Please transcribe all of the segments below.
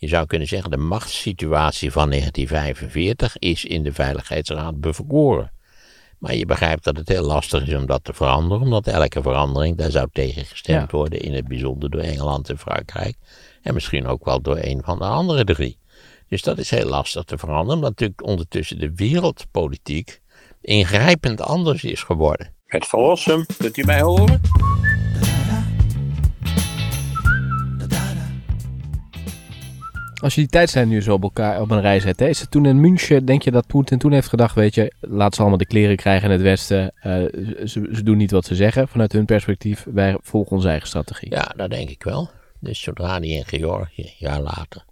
Je zou kunnen zeggen, de machtssituatie van 1945 is in de Veiligheidsraad bevroren. Maar je begrijpt dat het heel lastig is om dat te veranderen, omdat elke verandering, daar zou tegen gestemd Ja. worden, in het bijzonder door Engeland en Frankrijk. En misschien ook wel door een van de andere drie. Dus dat is heel lastig te veranderen, omdat natuurlijk ondertussen de wereldpolitiek ingrijpend anders is geworden. Het verlossen, kunt u mij horen? Als je die tijdslijn nu zo op elkaar op een rij zet, hè, is het toen in München, denk je dat Poetin toen heeft gedacht, weet je, laat ze allemaal de kleren krijgen in het Westen. eh, ze, ze doen niet wat ze zeggen vanuit hun perspectief. Wij volgen onze eigen strategie. Ja, dat denk ik wel. Dus zodra hij in Georgië, jaar later,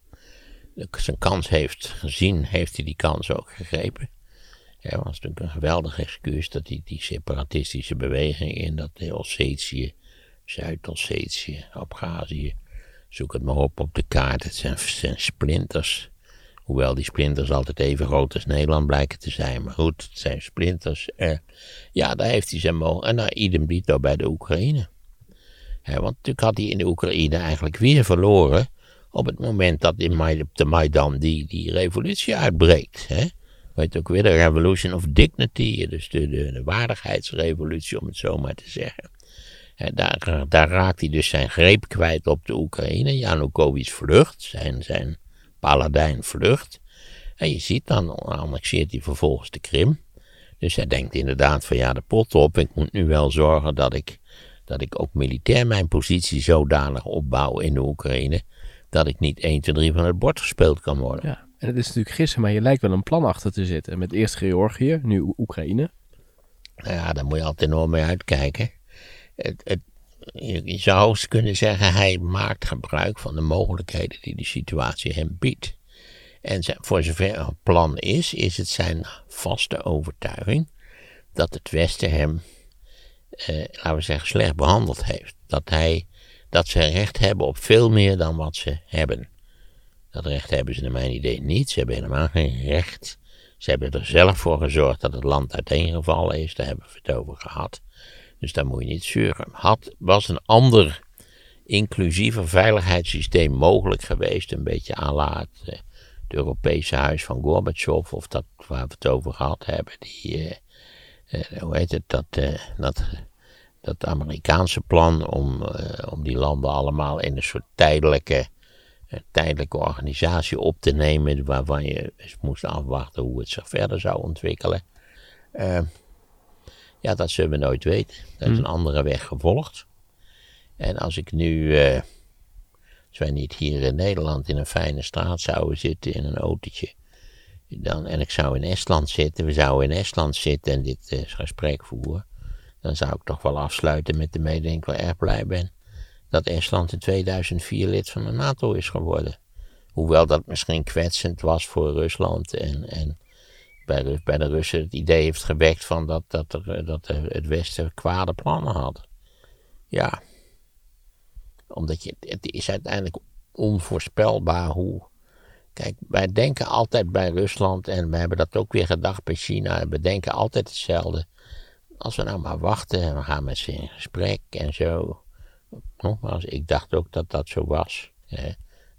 zijn kans heeft gezien, heeft hij die kans ook gegrepen. Ja, het was natuurlijk een geweldig excuus dat die, die separatistische beweging in dat Ossetië, Zuid-Ossetië, Abhazie, zoek het maar op op de kaart, het zijn, splinters. Hoewel die splinters altijd even groot als Nederland blijken te zijn. Maar goed, het zijn splinters. Eh, ja, daar heeft hij zijn mogen. En nou, idem dito bij de Oekraïne. Want natuurlijk had hij in de Oekraïne eigenlijk weer verloren. op het moment dat in op de Maidan die, die revolutie uitbreekt. Hè? Weet ook weer de Revolution of Dignity, dus de, de waardigheidsrevolutie, om het zo maar te zeggen. Daar, daar raakt hij dus zijn greep kwijt op de Oekraïne. Janukovic vlucht, zijn, zijn paladijn vlucht. En je ziet dan, annexeert hij vervolgens de Krim. Dus hij denkt inderdaad van ja, de pot op. Ik moet nu wel zorgen dat ik, dat ik ook militair mijn positie zodanig opbouw in de Oekraïne. Dat ik niet 1, 2, 3 van het bord gespeeld kan worden. Ja, en het is natuurlijk gissen, maar je lijkt wel een plan achter te zitten. Met eerst Georgië, nu Oe- Oekraïne. Nou ja, daar moet je altijd enorm mee uitkijken. Het, je, zou kunnen zeggen, hij maakt gebruik van de mogelijkheden die de situatie hem biedt. En voor zover er een plan is, is het zijn vaste overtuiging dat het Westen hem, eh, laten we zeggen, slecht behandeld heeft. Dat, hij, dat ze recht hebben op veel meer dan wat ze hebben. Dat recht hebben ze naar mijn idee niet. Ze hebben helemaal geen recht. Ze hebben er zelf voor gezorgd dat het land uiteengevallen is. Daar hebben we het over gehad. Dus daar moet je niet zeuren. Had, was een ander inclusiever veiligheidssysteem mogelijk geweest, een beetje à la het, eh, het Europese huis van Gorbachev, of dat waar we het over gehad hebben, die, eh, eh, hoe heet het, dat, dat, dat Amerikaanse plan om, om die landen allemaal in een soort tijdelijke, tijdelijke organisatie op te nemen, waarvan je moest afwachten hoe het zich verder zou ontwikkelen. Eh, ja, dat zullen we nooit weten. Dat is een andere weg gevolgd. En als ik nu, eh, als wij niet hier in Nederland in een fijne straat zouden zitten in een autootje, dan, en ik zou in Estland zitten, we zouden in Estland zitten en dit eh, gesprek voeren, dan zou ik toch wel afsluiten met de mededeling dat ik wel erg blij ben dat Estland in 2004 lid van de NATO is geworden. Hoewel dat misschien kwetsend was voor Rusland en, en bij, de, Russen het idee heeft gewekt van dat, dat, er, eh, dat er het Westen kwade plannen had. Ja, omdat je, het is uiteindelijk onvoorspelbaar hoe. Kijk, wij denken altijd bij Rusland, en we hebben dat ook weer gedacht bij China, we denken altijd hetzelfde. Als we nou maar wachten en we gaan met ze in gesprek en zo. Nogmaals, ik dacht ook dat dat zo was. Hè.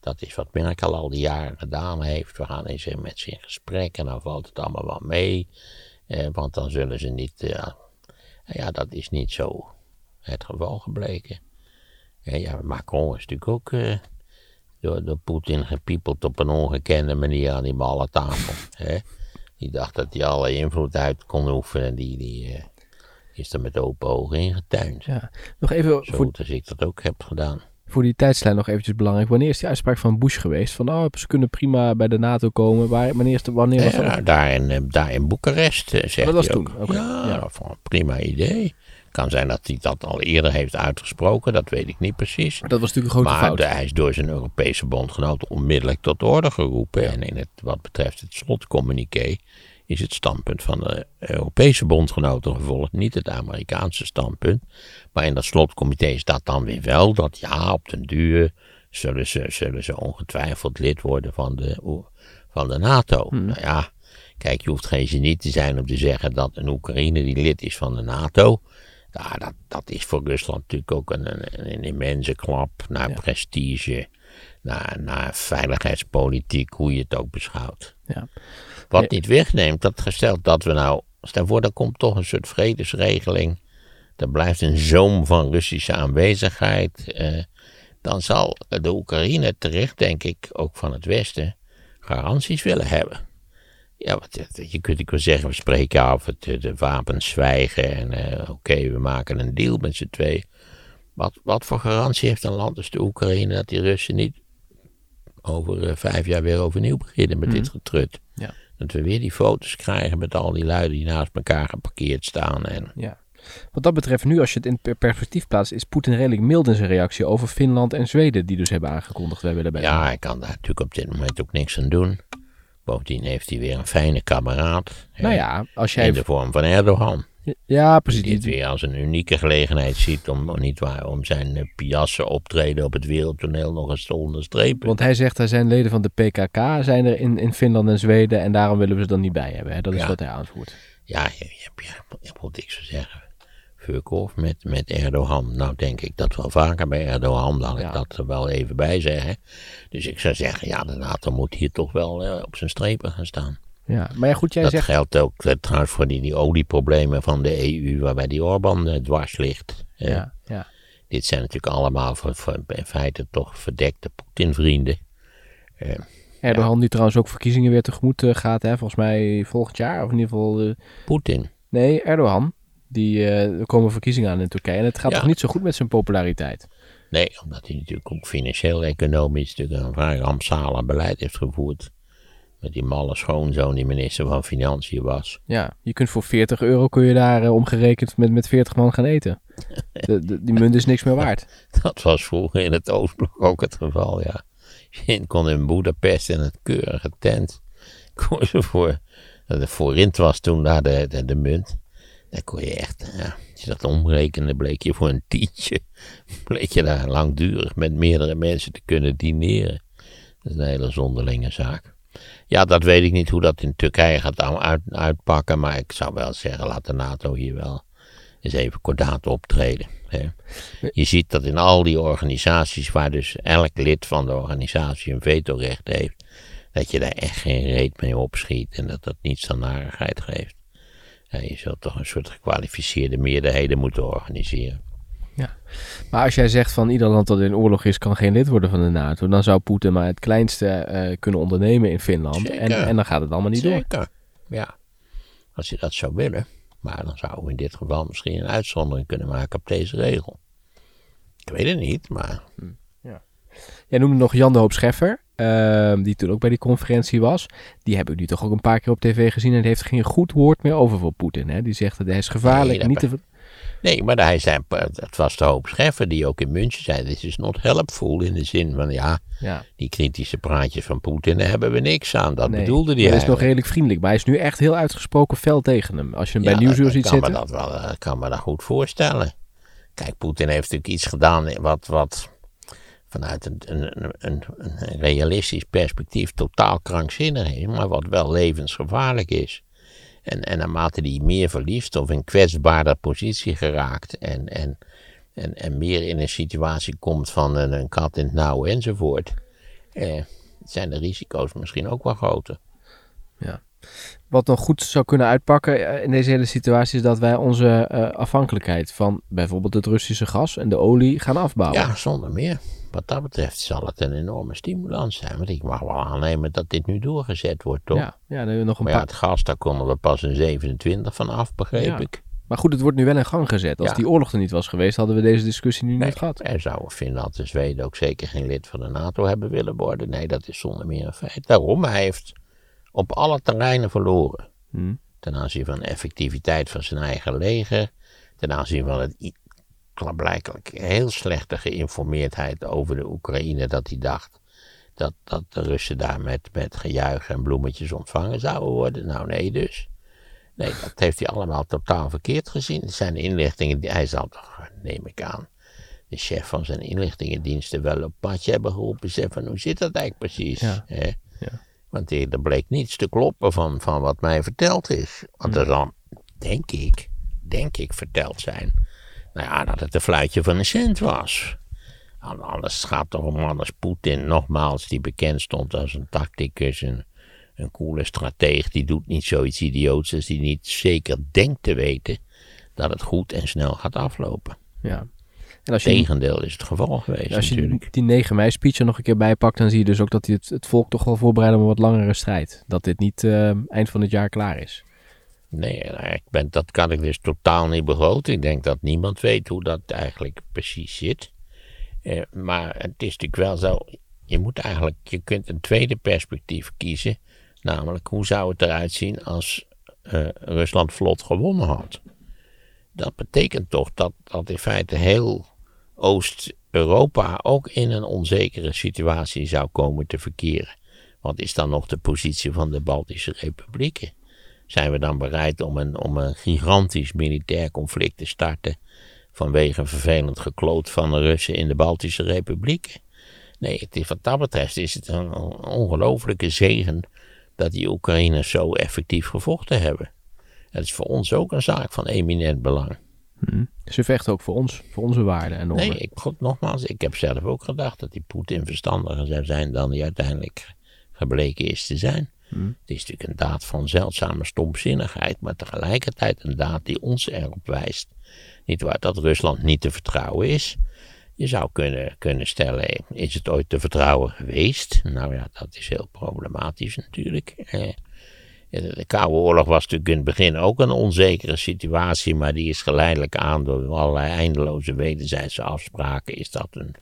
Dat is wat Merkel al die jaren gedaan heeft. We gaan eens met ze in gesprek en dan valt het allemaal wel mee. Eh, want dan zullen ze niet. eh, ja, dat is niet zo het geval gebleken. Ja, ja, Macron is natuurlijk ook eh, door, door Poetin gepiepeld op een ongekende manier aan die ballentafel. hè. Die dacht dat hij alle invloed uit kon oefenen. Die, die eh, is er met open ogen ingetuind. Ja. Nog even Zo voor, goed als ik dat ook heb gedaan. Voor die tijdslijn nog eventjes belangrijk. Wanneer is die uitspraak van Bush geweest? Van, oh, ze kunnen prima bij de NATO komen. Waar, wanneer, is de, wanneer was Ja, dat? daar, in, eh, daar in Boekarest, eh, zegt dat was toen, Ja, een prima idee. Kan zijn dat hij dat al eerder heeft uitgesproken, dat weet ik niet precies. Dat was natuurlijk een grote Maar fout. de- hij is door zijn Europese bondgenoten onmiddellijk tot orde geroepen. En in het, wat betreft het slotcommuniqué is het standpunt van de Europese bondgenoten gevolgd, niet het Amerikaanse standpunt. Maar in dat slotcomité staat dan weer wel dat ja, op den duur zullen ze, zullen ze ongetwijfeld lid worden van de, van de NATO. Nou ja, kijk, je hoeft geen genie te zijn om te zeggen dat een Oekraïne die lid is van de NATO. Ja, dat, dat is voor Rusland natuurlijk ook een, een, een immense klap naar prestige, naar, naar veiligheidspolitiek, hoe je het ook beschouwt. Ja. Wat niet wegneemt, dat gesteld dat we nou, stel voor, er komt toch een soort vredesregeling. Er blijft een zoom van Russische aanwezigheid. eh, dan zal de Oekraïne terecht, denk ik, ook van het Westen, garanties willen hebben. Ja, wat, eh, je kunt ik wel zeggen, we spreken af, het, eh, de wapens zwijgen en eh, oké, we maken een deal met z'n twee. Wat, wat voor garantie heeft een land als de Oekraïne dat die Russen niet over vijf jaar weer overnieuw beginnen met dit getrut? Ja. Dat we weer die foto's krijgen met al die lui die naast elkaar geparkeerd staan. En, Ja. Wat dat betreft, nu als je het in per- perspectief plaatst, is Poetin redelijk mild in zijn reactie over Finland en Zweden, die dus hebben aangekondigd wij willen bij. ja, hij kan daar natuurlijk op dit moment ook niks aan doen. Bovendien heeft hij weer een fijne kameraad. Nou ja, als In jij. de vorm van Erdogan. Ja, precies. Die het weer als een unieke gelegenheid ziet om, om niet waar, om zijn eh, piasse optreden op het wereldtoneel nog eens te onderstrepen. want hij zegt, er zijn leden van de PKK zijn er in, in Finland en Zweden en daarom willen we ze dan niet bij hebben. Hè? Dat is Ja. wat hij aanvoert. Ja, je, je, hebt- je, je moet ik zo zeggen. Furkov met, met Erdogan. Nou denk ik dat wel vaker bij Erdogan, laat Ja. ik dat er wel even bij zeggen. Dus ik zou zeggen, ja, de NATO moet hier toch wel eh, op zijn strepen gaan staan. Ja, maar ja, goed, jij dat zegt. geldt ook eh, trouwens voor die, die olieproblemen van de EU, waarbij die Orbán eh, dwars ligt. Eh, Ja, ja. Dit zijn natuurlijk allemaal voor, voor, in feite toch verdekte Poetin-vrienden. Erdogan die trouwens ook verkiezingen weer tegemoet eh, gaat, hè? volgens mij volgend jaar. Of in ieder geval. eh, Poetin. nee, Erdogan. Die, eh, er komen verkiezingen aan in Turkije. En het gaat Ja. toch niet zo goed met zijn populariteit. Nee, omdat hij natuurlijk ook financieel, economisch natuurlijk een vrij rampzalig beleid heeft gevoerd. Met die malle schoonzoon die minister van Financiën was. Ja, je kunt voor 40 euro kun je daar eh, omgerekend met, met 40 man gaan eten. De, de- die munt is niks meer waard. Dat was vroeger in het Oostblok ook het geval, ja. Je kon in Boedapest in het keurige tent. Kon je voor, de forint was toen daar de, de, de munt. Daar kon je echt, ja, als je dat omrekende, bleek je voor een tientje. Bleek je daar langdurig met meerdere mensen te kunnen dineren. Dat is een hele zonderlinge zaak. Ja, dat weet ik niet hoe dat in Turkije gaat uit, uitpakken. Maar ik zou wel zeggen, laat de NATO hier wel eens even kordaat optreden. Hè. Je ziet dat in al die organisaties, waar dus elk lid van de organisatie een vetorecht heeft, dat je daar echt geen reet mee opschiet en dat dat niets aan narigheid geeft. Ja, je zult toch een soort gekwalificeerde meerderheden moeten organiseren. Maar als jij zegt van ieder land dat in oorlog is, kan geen lid worden van de NATO. Dan zou Poetin maar het kleinste eh, kunnen ondernemen in Finland. En, en dan gaat het allemaal niet door. Zeker. Ja, als je dat zou willen. Maar dan zouden we in dit geval misschien een uitzondering kunnen maken op deze regel. Ik weet het niet, maar Jij noemde nog Jan de Hoop Scheffer, ehm, die toen ook bij die conferentie was. Die heb ik nu toch ook een paar keer op tv gezien en die heeft geen goed woord meer over voor Poetin. Hè? Die zegt dat hij is gevaarlijk. Nee, dat niet te... Nee, maar hij zei, het was de hoop Scheffer die ook in München zei, dit is not helpful in de zin van, ja, Ja, die kritische praatjes van Poetin, daar hebben we niks aan. Dat nee. bedoelde hij Hij is nog redelijk vriendelijk, maar hij is nu echt heel uitgesproken fel tegen hem. Als je hem bij Nieuwsuur ziet kan zitten. Me dat wel, eh, ik kan me dat goed voorstellen. Kijk, Poetin heeft natuurlijk iets gedaan wat, wat vanuit een, een, een, een realistisch perspectief totaal krankzinnig is, maar wat wel levensgevaarlijk is. En, en naarmate hij meer verliefd of in kwetsbaarder positie geraakt en, en, en, en meer in een situatie komt van een, kat in het nauw enzovoort, eh, zijn de risico's misschien ook wel groter. Wat nog goed zou kunnen uitpakken eh, in deze hele situatie is dat wij onze eh, afhankelijkheid van bijvoorbeeld het Russische gas en de olie gaan afbouwen. Ja, zonder meer. Wat dat betreft zal het een enorme stimulans zijn. Want ik mag wel aannemen dat dit nu doorgezet wordt, toch? ja, ja, dan hebben we nog een Maar ja, het gas, daar konden we pas in 27 van af, begreep Ja. ik. Maar goed, het wordt nu wel in gang gezet. Als Ja. die oorlog er niet was geweest, hadden we deze discussie nu Nee, niet gehad. er zouden Finland en Zweden ook zeker geen lid van de NATO hebben willen worden. Nee, dat is zonder meer een feit. Daarom, hij heeft op alle terreinen verloren. Hm. Ten aanzien van de effectiviteit van zijn eigen leger. Ten aanzien van het blijkelijk heel slechte geïnformeerdheid over de Oekraïne. Dat hij dacht dat, dat de Russen daar met, met gejuich en bloemetjes ontvangen zouden worden. Nou nee dus. Nee, dat heeft hij allemaal totaal verkeerd gezien. Zijn inlichtingen die hij zal toch, neem ik aan, de chef van zijn inlichtingendiensten wel op padje hebben geroepen. Zeg van, hoe zit dat eigenlijk precies? Ja, ja. Want er bleek niets te kloppen van, van wat mij verteld is. Want er zal, denk ik, denk ik verteld zijn, nou ja, dat het een fluitje van een cent was. Alles gaat toch om anders Poetin, nogmaals, die bekend stond als een tacticus, een, een coole strateeg. Die doet niet zoiets idioots als die niet zeker denkt te weten dat het goed en snel gaat aflopen. Ja. En als je, Tegendeel is het geval geweest Als je die 9 mei speech er nog een keer bijpakt, dan zie je dus ook dat hij het, het volk toch wel voorbereidt op een wat langere strijd. Dat dit niet uh, eind van het jaar klaar is. Nee, nou, ik ben, dat kan ik dus totaal niet begroten. Ik denk dat niemand weet hoe dat eigenlijk precies zit. Eh, maar het is natuurlijk wel zo, je moet eigenlijk, je kunt een tweede perspectief kiezen. Namelijk, hoe zou het eruit zien als uh, Rusland vlot gewonnen had? Dat betekent toch dat, dat in feite heel Oost-Europa ook in een onzekere situatie zou komen te verkeren. Wat is dan nog de positie van de Baltische Republieken? Zijn we dan bereid om een, om een gigantisch militair conflict te starten vanwege een vervelend gekloot van de Russen in de Baltische Republieken? Nee, het is, wat dat betreft is het een ongelofelijke zegen dat die Oekraïners zo effectief gevochten hebben. Het is voor ons ook een zaak van eminent belang. Hm. Ze vechten ook voor ons, voor onze waarden en normen. Nee, ik, God, nogmaals, ik heb zelf ook gedacht dat die Poetin verstandiger zou zijn dan hij uiteindelijk gebleken is te zijn. Hm. Het is natuurlijk een daad van zeldzame stomzinnigheid, maar tegelijkertijd een daad die ons erop wijst. Niet waar dat Rusland niet te vertrouwen is. Je zou kunnen, kunnen stellen, is het ooit te vertrouwen geweest? Nou ja, dat is heel problematisch natuurlijk. Eh, de Koude Oorlog was natuurlijk in het begin ook een onzekere situatie, maar die is geleidelijk aan door allerlei eindeloze wederzijdse afspraken, is dat een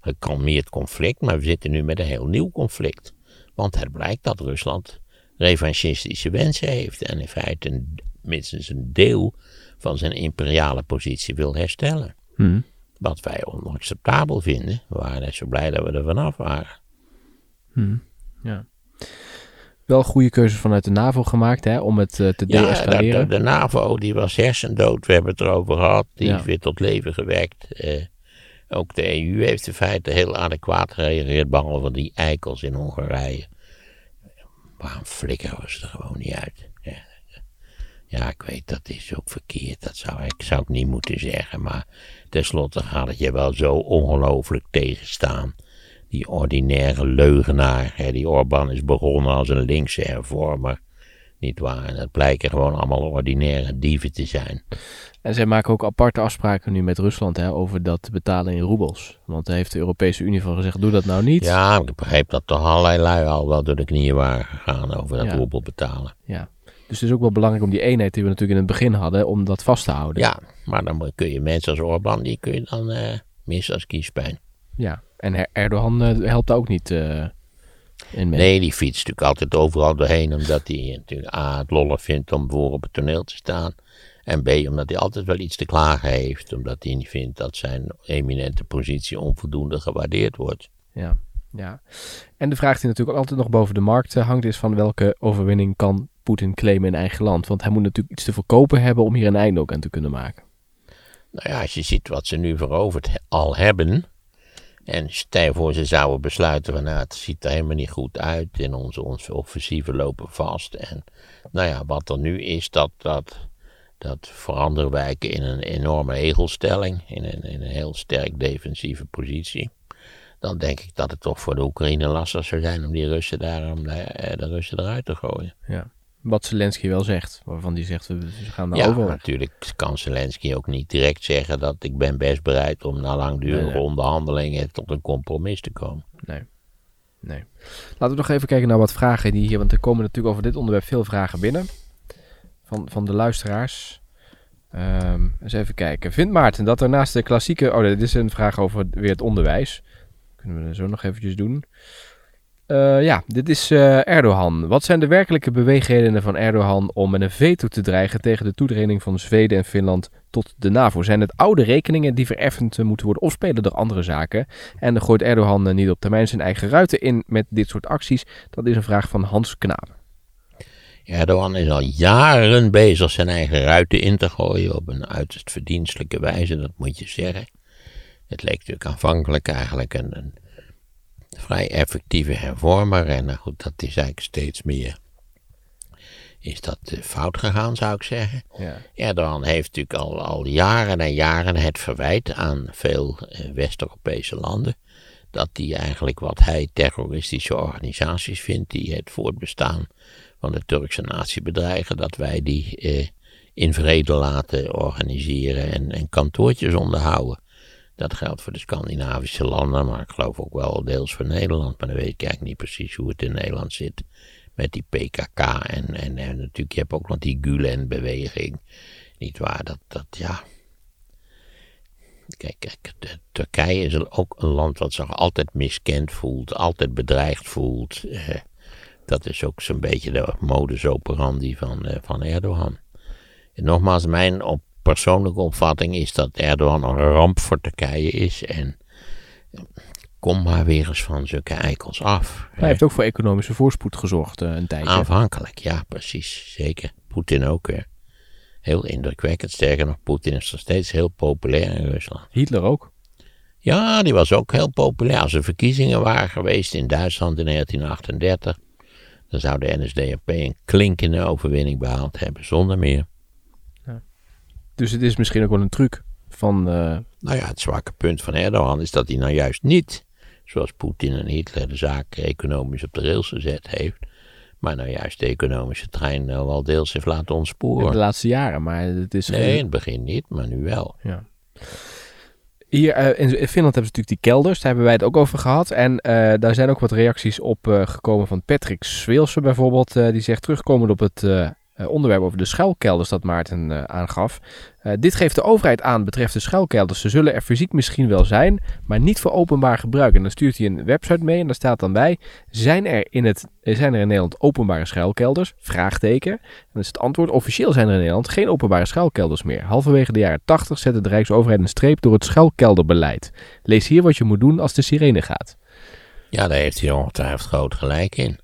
gekalmeerd conflict. Maar we zitten nu met een heel nieuw conflict. Want het blijkt dat Rusland revanchistische wensen heeft en in feite een, minstens een deel van zijn imperiale positie wil herstellen. Hmm. Wat wij onacceptabel vinden. We waren net zo blij dat we er vanaf waren. Hmm. Ja wel goede keuzes vanuit de NAVO gemaakt hè, om het uh, te deescaleren. Ja, de, de, NAVO die was hersendood, we hebben het erover gehad. Die is weer tot leven gewekt. Uh, ook de EU heeft in feite heel adequaat gereageerd, behalve die eikels in Hongarije. Waarom flikkeren we ze er gewoon niet uit? Ja, ja, ik weet, dat is ook verkeerd. Dat zou ik, zou ik niet moeten zeggen. Maar tenslotte gaat het je wel zo ongelooflijk tegenstaan die ordinaire leugenaar. Hè, die Orbán is begonnen als een linkse hervormer. Niet waar. En dat blijken gewoon allemaal ordinaire dieven te zijn. En zij maken ook aparte afspraken nu met Rusland hè, over dat betalen in roebels. Want daar heeft de Europese Unie van gezegd, doe dat nou niet. Ja, ik begreep dat toch allerlei lui al wel door de knieën waren gegaan over dat roebel betalen. Ja, dus het is ook wel belangrijk om die eenheid die we natuurlijk in het begin hadden, om dat vast te houden. Ja, maar dan kun je mensen als Orbán, die kun je dan uh, missen als kiespijn. Ja, en Erdogan uh, helpt daar ook niet uh, in mee. Nee, die fietst natuurlijk altijd overal doorheen, omdat hij natuurlijk A, het lollen vindt om voor op het toneel te staan. En B, omdat hij altijd wel iets te klagen heeft, omdat hij niet vindt dat zijn eminente positie onvoldoende gewaardeerd wordt. Ja, ja. En de vraag die natuurlijk altijd nog boven de markt eh, hangt is van welke overwinning kan Poetin claimen in eigen land? Want hij moet natuurlijk iets te verkopen hebben om hier een einde ook aan te kunnen maken. Nou ja, als je ziet wat ze nu veroverd al hebben, en stel voor ze zouden besluiten van nou het ziet er helemaal niet goed uit en onze, onze offensieven lopen vast. En nou ja, wat er nu is, dat, dat, dat veranderen wijken in een enorme egelstelling, in een, in een heel sterk defensieve positie. Dan denk ik dat het toch voor de Oekraïne lastig zou zijn om die Russen daar, om de, de Russen eruit te gooien. Ja. Wat Zelensky wel zegt, waarvan die zegt, we gaan daar ja, over. natuurlijk kan Zelensky ook niet direct zeggen dat ik ben best bereid om na langdurige onderhandelingen tot een compromis te komen. Nee. Nee. Laten we nog even kijken naar wat vragen die hier, want er komen natuurlijk over dit onderwerp veel vragen binnen. Van, van de luisteraars. Um, eens even kijken. Vindt Maarten dat er naast de klassieke... Oh, dit is een vraag over weer het onderwijs. Kunnen we zo nog eventjes doen. Uh, ja, dit is uh, Erdogan. Wat zijn de werkelijke beweegredenen van Erdogan om met een veto te dreigen tegen de toetreding van Zweden en Finland tot de NAVO? Zijn het oude rekeningen die vereffend moeten worden of spelen er andere zaken? En gooit Erdogan uh, niet op termijn zijn eigen ruiten in met dit soort acties? Dat is een vraag van Hans Knaap. Erdogan is al jaren bezig zijn eigen ruiten in te gooien op een uiterst verdienstelijke wijze, dat moet je zeggen. Het leek natuurlijk aanvankelijk eigenlijk een, een vrij effectieve hervormer. En nou goed, dat is eigenlijk steeds meer is dat eh, fout gegaan, zou ik zeggen. Ja. Erdogan heeft natuurlijk al, al jaren en jaren het verwijt aan veel eh, West-Europese landen. Dat die eigenlijk wat hij terroristische organisaties vindt, die het voortbestaan van de Turkse natie bedreigen, dat wij die eh, in vrede laten organiseren en, en kantoortjes onderhouden. Dat geldt voor de Scandinavische landen, maar ik geloof ook wel deels voor Nederland. Maar dan weet ik eigenlijk niet precies hoe het in Nederland zit met die PKK. En, en, en natuurlijk, je hebt ook nog die Gulen-beweging. Niet waar, dat, dat ja. Kijk, kijk Turkije is ook een land wat zich altijd miskend voelt, altijd bedreigd voelt. Eh, dat is ook zo'n beetje de modus operandi van, eh, van Erdogan. Nogmaals, mijn op, persoonlijke opvatting is dat Erdogan een ramp voor Turkije is. En eh, kom maar weer eens van zulke eikels af. Hij heeft ook voor economische voorspoed gezorgd uh, een tijdje. Afhankelijk, ja, precies. Zeker. Poetin ook weer. Heel indrukwekkend. Sterker nog, Poetin is nog steeds heel populair in Rusland. Hitler ook. Ja, die was ook heel populair. Als er verkiezingen waren geweest in Duitsland in 1938, dan zou de NSDAP een klinkende overwinning behaald hebben, zonder meer. Dus het is misschien ook wel een truc van... Uh... Nou ja, het zwakke punt van Erdogan is dat hij nou juist niet, zoals Poetin en Hitler de zaak economisch op de rails gezet heeft, maar nou juist de economische trein nou wel deels heeft laten ontsporen. In de laatste jaren, maar het is... Nee, in het begin niet, maar nu wel. Ja. Hier uh, in Finland hebben ze natuurlijk die kelders, daar hebben wij het ook over gehad. En uh, daar zijn ook wat reacties op uh, gekomen van Patrick Zweelse bijvoorbeeld. die zegt terugkomend op het eh, onderwerp over de schuilkelders dat Maarten uh, aangaf. Uh, dit geeft de overheid aan betreft de schuilkelders. Ze zullen er fysiek misschien wel zijn, maar niet voor openbaar gebruik. En dan stuurt hij een website mee en daar staat dan bij: zijn er in, het, zijn er in Nederland openbare schuilkelders? Vraagteken. En dan is het antwoord: officieel zijn er in Nederland geen openbare schuilkelders meer. Halverwege de jaren 80 zette de Rijksoverheid een streep door het schuilkelderbeleid. Lees hier wat je moet doen als de sirene gaat. Ja, daar heeft hij ongetwijfeld groot gelijk in.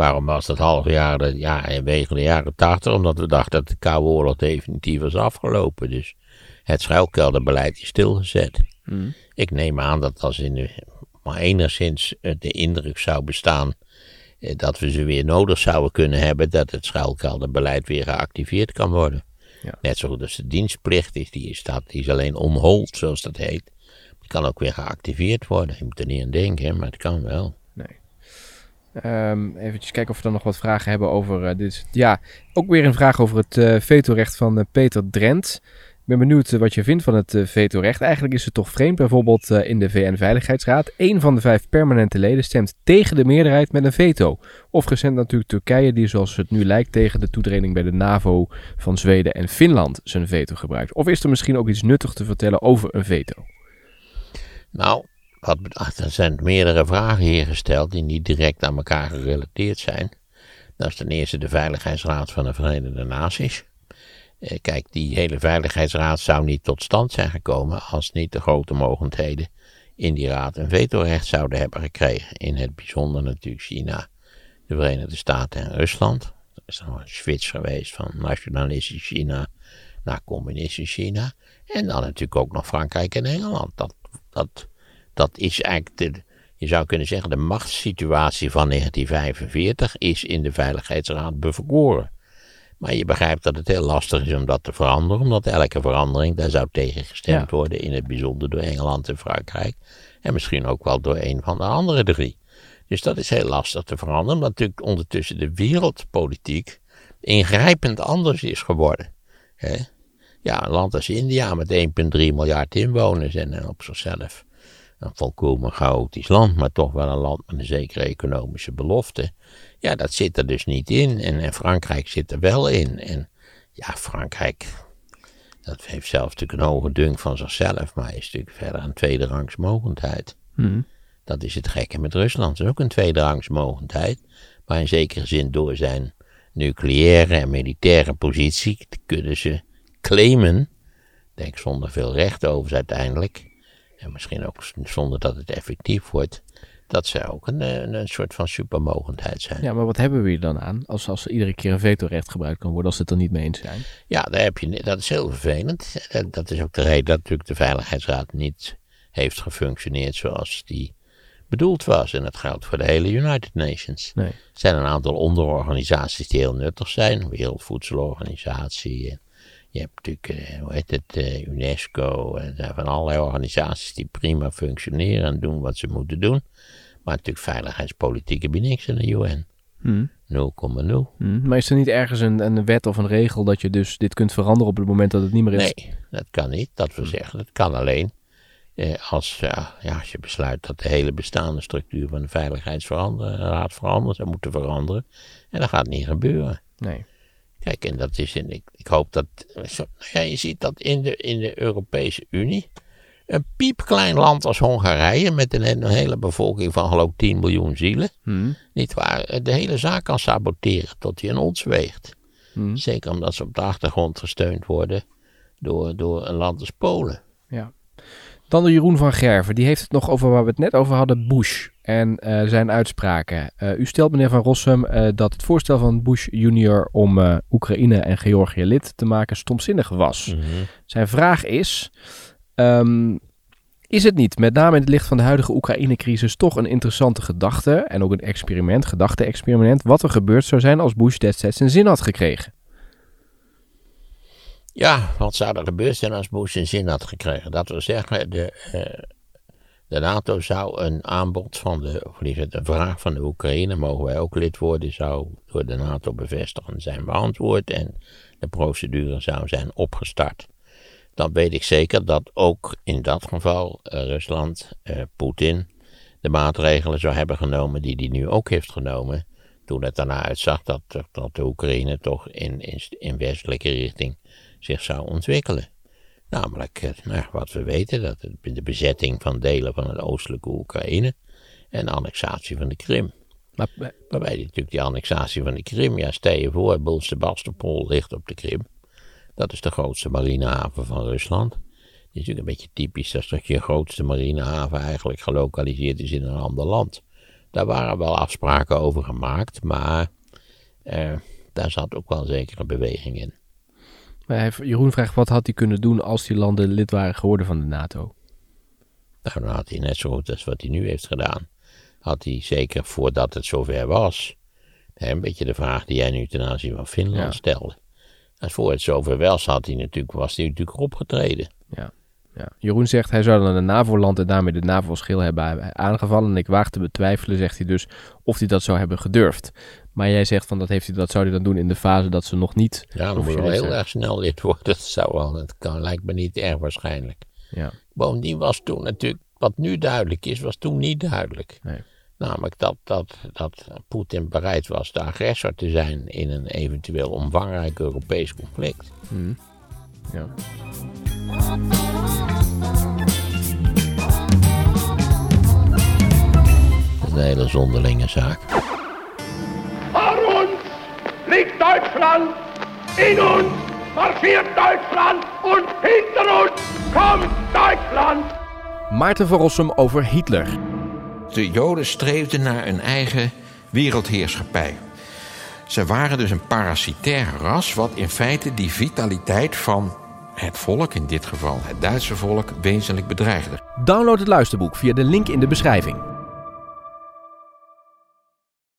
Waarom was dat half jaar, ja, wegen de jaren tachtig? Omdat we dachten dat de Koude Oorlog definitief was afgelopen. Dus het schuilkelderbeleid is stilgezet. Hmm. Ik neem aan dat als in de, maar enigszins de indruk zou bestaan eh, dat we ze weer nodig zouden kunnen hebben, dat het schuilkelderbeleid weer geactiveerd kan worden. Ja. Net zo goed als de dienstplicht is, die is, dat, die is alleen onhold, zoals dat heet. Die kan ook weer geactiveerd worden. Je moet er niet aan denken, maar het kan wel. Um, eventjes kijken of we dan nog wat vragen hebben over uh, dit. Ja, ook weer een vraag over het uh, vetorecht van uh, Peter Drent. Ik ben benieuwd wat je vindt van het vetorecht. Eigenlijk is het toch vreemd, bijvoorbeeld in de VN-veiligheidsraad. Eén van de vijf permanente leden stemt tegen de meerderheid met een veto. Of recent natuurlijk Turkije, die zoals het nu lijkt tegen de toetreding bij de NAVO van Zweden en Finland zijn veto gebruikt. Of is er misschien ook iets nuttig te vertellen over een veto? Nou, er zijn meerdere vragen hier gesteld die niet direct aan elkaar gerelateerd zijn. Dat is ten eerste de Veiligheidsraad van de Verenigde Naties. Eh, kijk, die hele Veiligheidsraad zou niet tot stand zijn gekomen als niet de grote mogendheden in die raad een vetorecht zouden hebben gekregen. In het bijzonder natuurlijk China, de Verenigde Staten en Rusland. Er is nog een switch geweest van nationalistisch China naar communistisch China. En dan natuurlijk ook nog Frankrijk en Engeland. Dat, dat dat is eigenlijk, de, je zou kunnen zeggen, de machtssituatie van 1945 is in de Veiligheidsraad bevroren. Maar je begrijpt dat het heel lastig is om dat te veranderen, omdat elke verandering daar zou tegen gestemd worden, in het bijzonder door Engeland en Frankrijk. En misschien ook wel door een van de andere drie. Dus dat is heel lastig te veranderen, omdat natuurlijk ondertussen de wereldpolitiek ingrijpend anders is geworden. Ja, een land als India met 1,3 miljard inwoners en op zichzelf een volkomen chaotisch land, maar toch wel een land met een zekere economische belofte. Ja, dat zit er dus niet in. En, en Frankrijk zit er wel in. En ja, Frankrijk, dat heeft zelfs natuurlijk een hoge dunk van zichzelf, maar is natuurlijk verder een tweederangs mogendheid. Hmm. Dat is het gekke met Rusland. Dat is ook een tweederangs mogendheid, maar in zekere zin door zijn nucleaire en militaire positie kunnen ze claimen, denk zonder veel recht over uiteindelijk, en misschien ook zonder dat het effectief wordt, dat zij ook een, een, een, soort van supermogendheid zijn. Ja, maar wat hebben we hier dan aan als, als iedere keer een vetorecht gebruikt kan worden als ze het er niet mee eens zijn? Ja, daar heb je, dat is heel vervelend. Dat is ook de reden dat natuurlijk de Veiligheidsraad niet heeft gefunctioneerd zoals die bedoeld was. En dat geldt voor de hele United Nations. Nee. Er zijn een aantal onderorganisaties die heel nuttig zijn. Wereldvoedselorganisatie. Je hebt natuurlijk, eh, hoe heet het, eh, UNESCO. En zijn van allerlei organisaties die prima functioneren en doen wat ze moeten doen. Maar natuurlijk veiligheidspolitiek heb je niks in de UN. Hm. 0,0. Hm. Maar is er niet ergens een, een wet of een regel dat je dus dit kunt veranderen op het moment dat het niet meer is? Nee, dat kan niet. Dat wil zeggen, dat kan alleen eh, als, eh, ja, als je besluit dat de hele bestaande structuur van de Veiligheidsraad verandert, zou moeten veranderen. En dat gaat niet gebeuren. Nee. Kijk, en dat is in, ik, ik hoop dat, nou ja, je ziet dat in de, in de Europese Unie, een piepklein land als Hongarije, met een, een hele bevolking van geloof ik 10 miljoen zielen, Hm. niet waar, de hele zaak kan saboteren tot hij een ons weegt. Hm. Zeker omdat ze op de achtergrond gesteund worden door, door een land als Polen. Ja. Dan de Jeroen van Gerven. Die heeft het nog over waar we het net over hadden, Bush en eh, zijn uitspraken. Eh, u stelt, meneer Van Rossum, eh, dat het voorstel van Bush junior om Oekraïne en Georgië lid te maken stomzinnig was. Zijn vraag is, ehm, is het niet, met name in het licht van de huidige Oekraïne-crisis, toch een interessante gedachte en ook een experiment, gedachte-experiment, wat er gebeurd zou zijn als Bush destijds zijn zin had gekregen? Ja, wat zou er gebeurd zijn als Bush zin had gekregen? Dat wil zeggen, de, eh, de NATO zou een aanbod van de, of liever vraag van de Oekraïne, mogen wij ook lid worden, zou door de NATO bevestigd zijn beantwoord en de procedure zou zijn opgestart. Dan weet ik zeker dat ook in dat geval eh, Rusland, eh, Poetin, de maatregelen zou hebben genomen die hij nu ook heeft genomen. Toen het daarna uitzag dat, dat de Oekraïne toch in, in westelijke richting zich zou ontwikkelen. Namelijk, eh, nou, wat we weten, dat het- de bezetting van delen van het oostelijke Oekraïne en de annexatie van de Krim. Maar, Waarbij die, natuurlijk die annexatie van de Krim, ja, stel je voor, Sebastopol ligt op de Krim. Dat is de grootste marinehaven van Rusland. Die is natuurlijk een beetje typisch dat dat je grootste marinehaven eigenlijk gelokaliseerd is in een ander land. Daar waren wel afspraken over gemaakt, maar eh, daar zat ook wel zekere beweging in. Jeroen vraagt, wat had hij kunnen doen als die landen lid waren geworden van de NATO? Nou, dan had hij net zo goed als wat hij nu heeft gedaan. Had hij zeker voordat het zover was. Hè, een beetje de vraag die jij nu ten aanzien van Finland Ja. stelde. Als voor het zover was, had hij natuurlijk, was hij natuurlijk opgetreden. Ja. Ja. Jeroen zegt hij zou dan een NAVO-land en daarmee de NAVO-schil hebben aangevallen. En ik waag te betwijfelen, zegt hij dus, of hij dat zou hebben gedurfd. Maar jij zegt van dat, heeft hij, dat zou hij dan doen in de fase dat ze nog niet. Ja, dan moet je wel heel erg snel lid worden. Dat zou wel, dat kan, lijkt me niet erg waarschijnlijk. Ja. Bovendien was toen natuurlijk, wat nu duidelijk is, was toen niet duidelijk. Nee. Namelijk dat, dat, dat Poetin bereid was de agressor te zijn in een eventueel omvangrijk Europees conflict. Hm. ja. Dat is een hele zonderlinge zaak. Vor uns liegt Deutschland, in uns marschiert Deutschland und hinter uns kommt Deutschland. Maarten van Rossum over Hitler. De Joden streefden naar een eigen wereldheerschappij. Ze waren dus een parasitair ras, wat in feite die vitaliteit van het volk, in dit geval het Duitse volk, wezenlijk bedreigde. Download het luisterboek via de link in de beschrijving.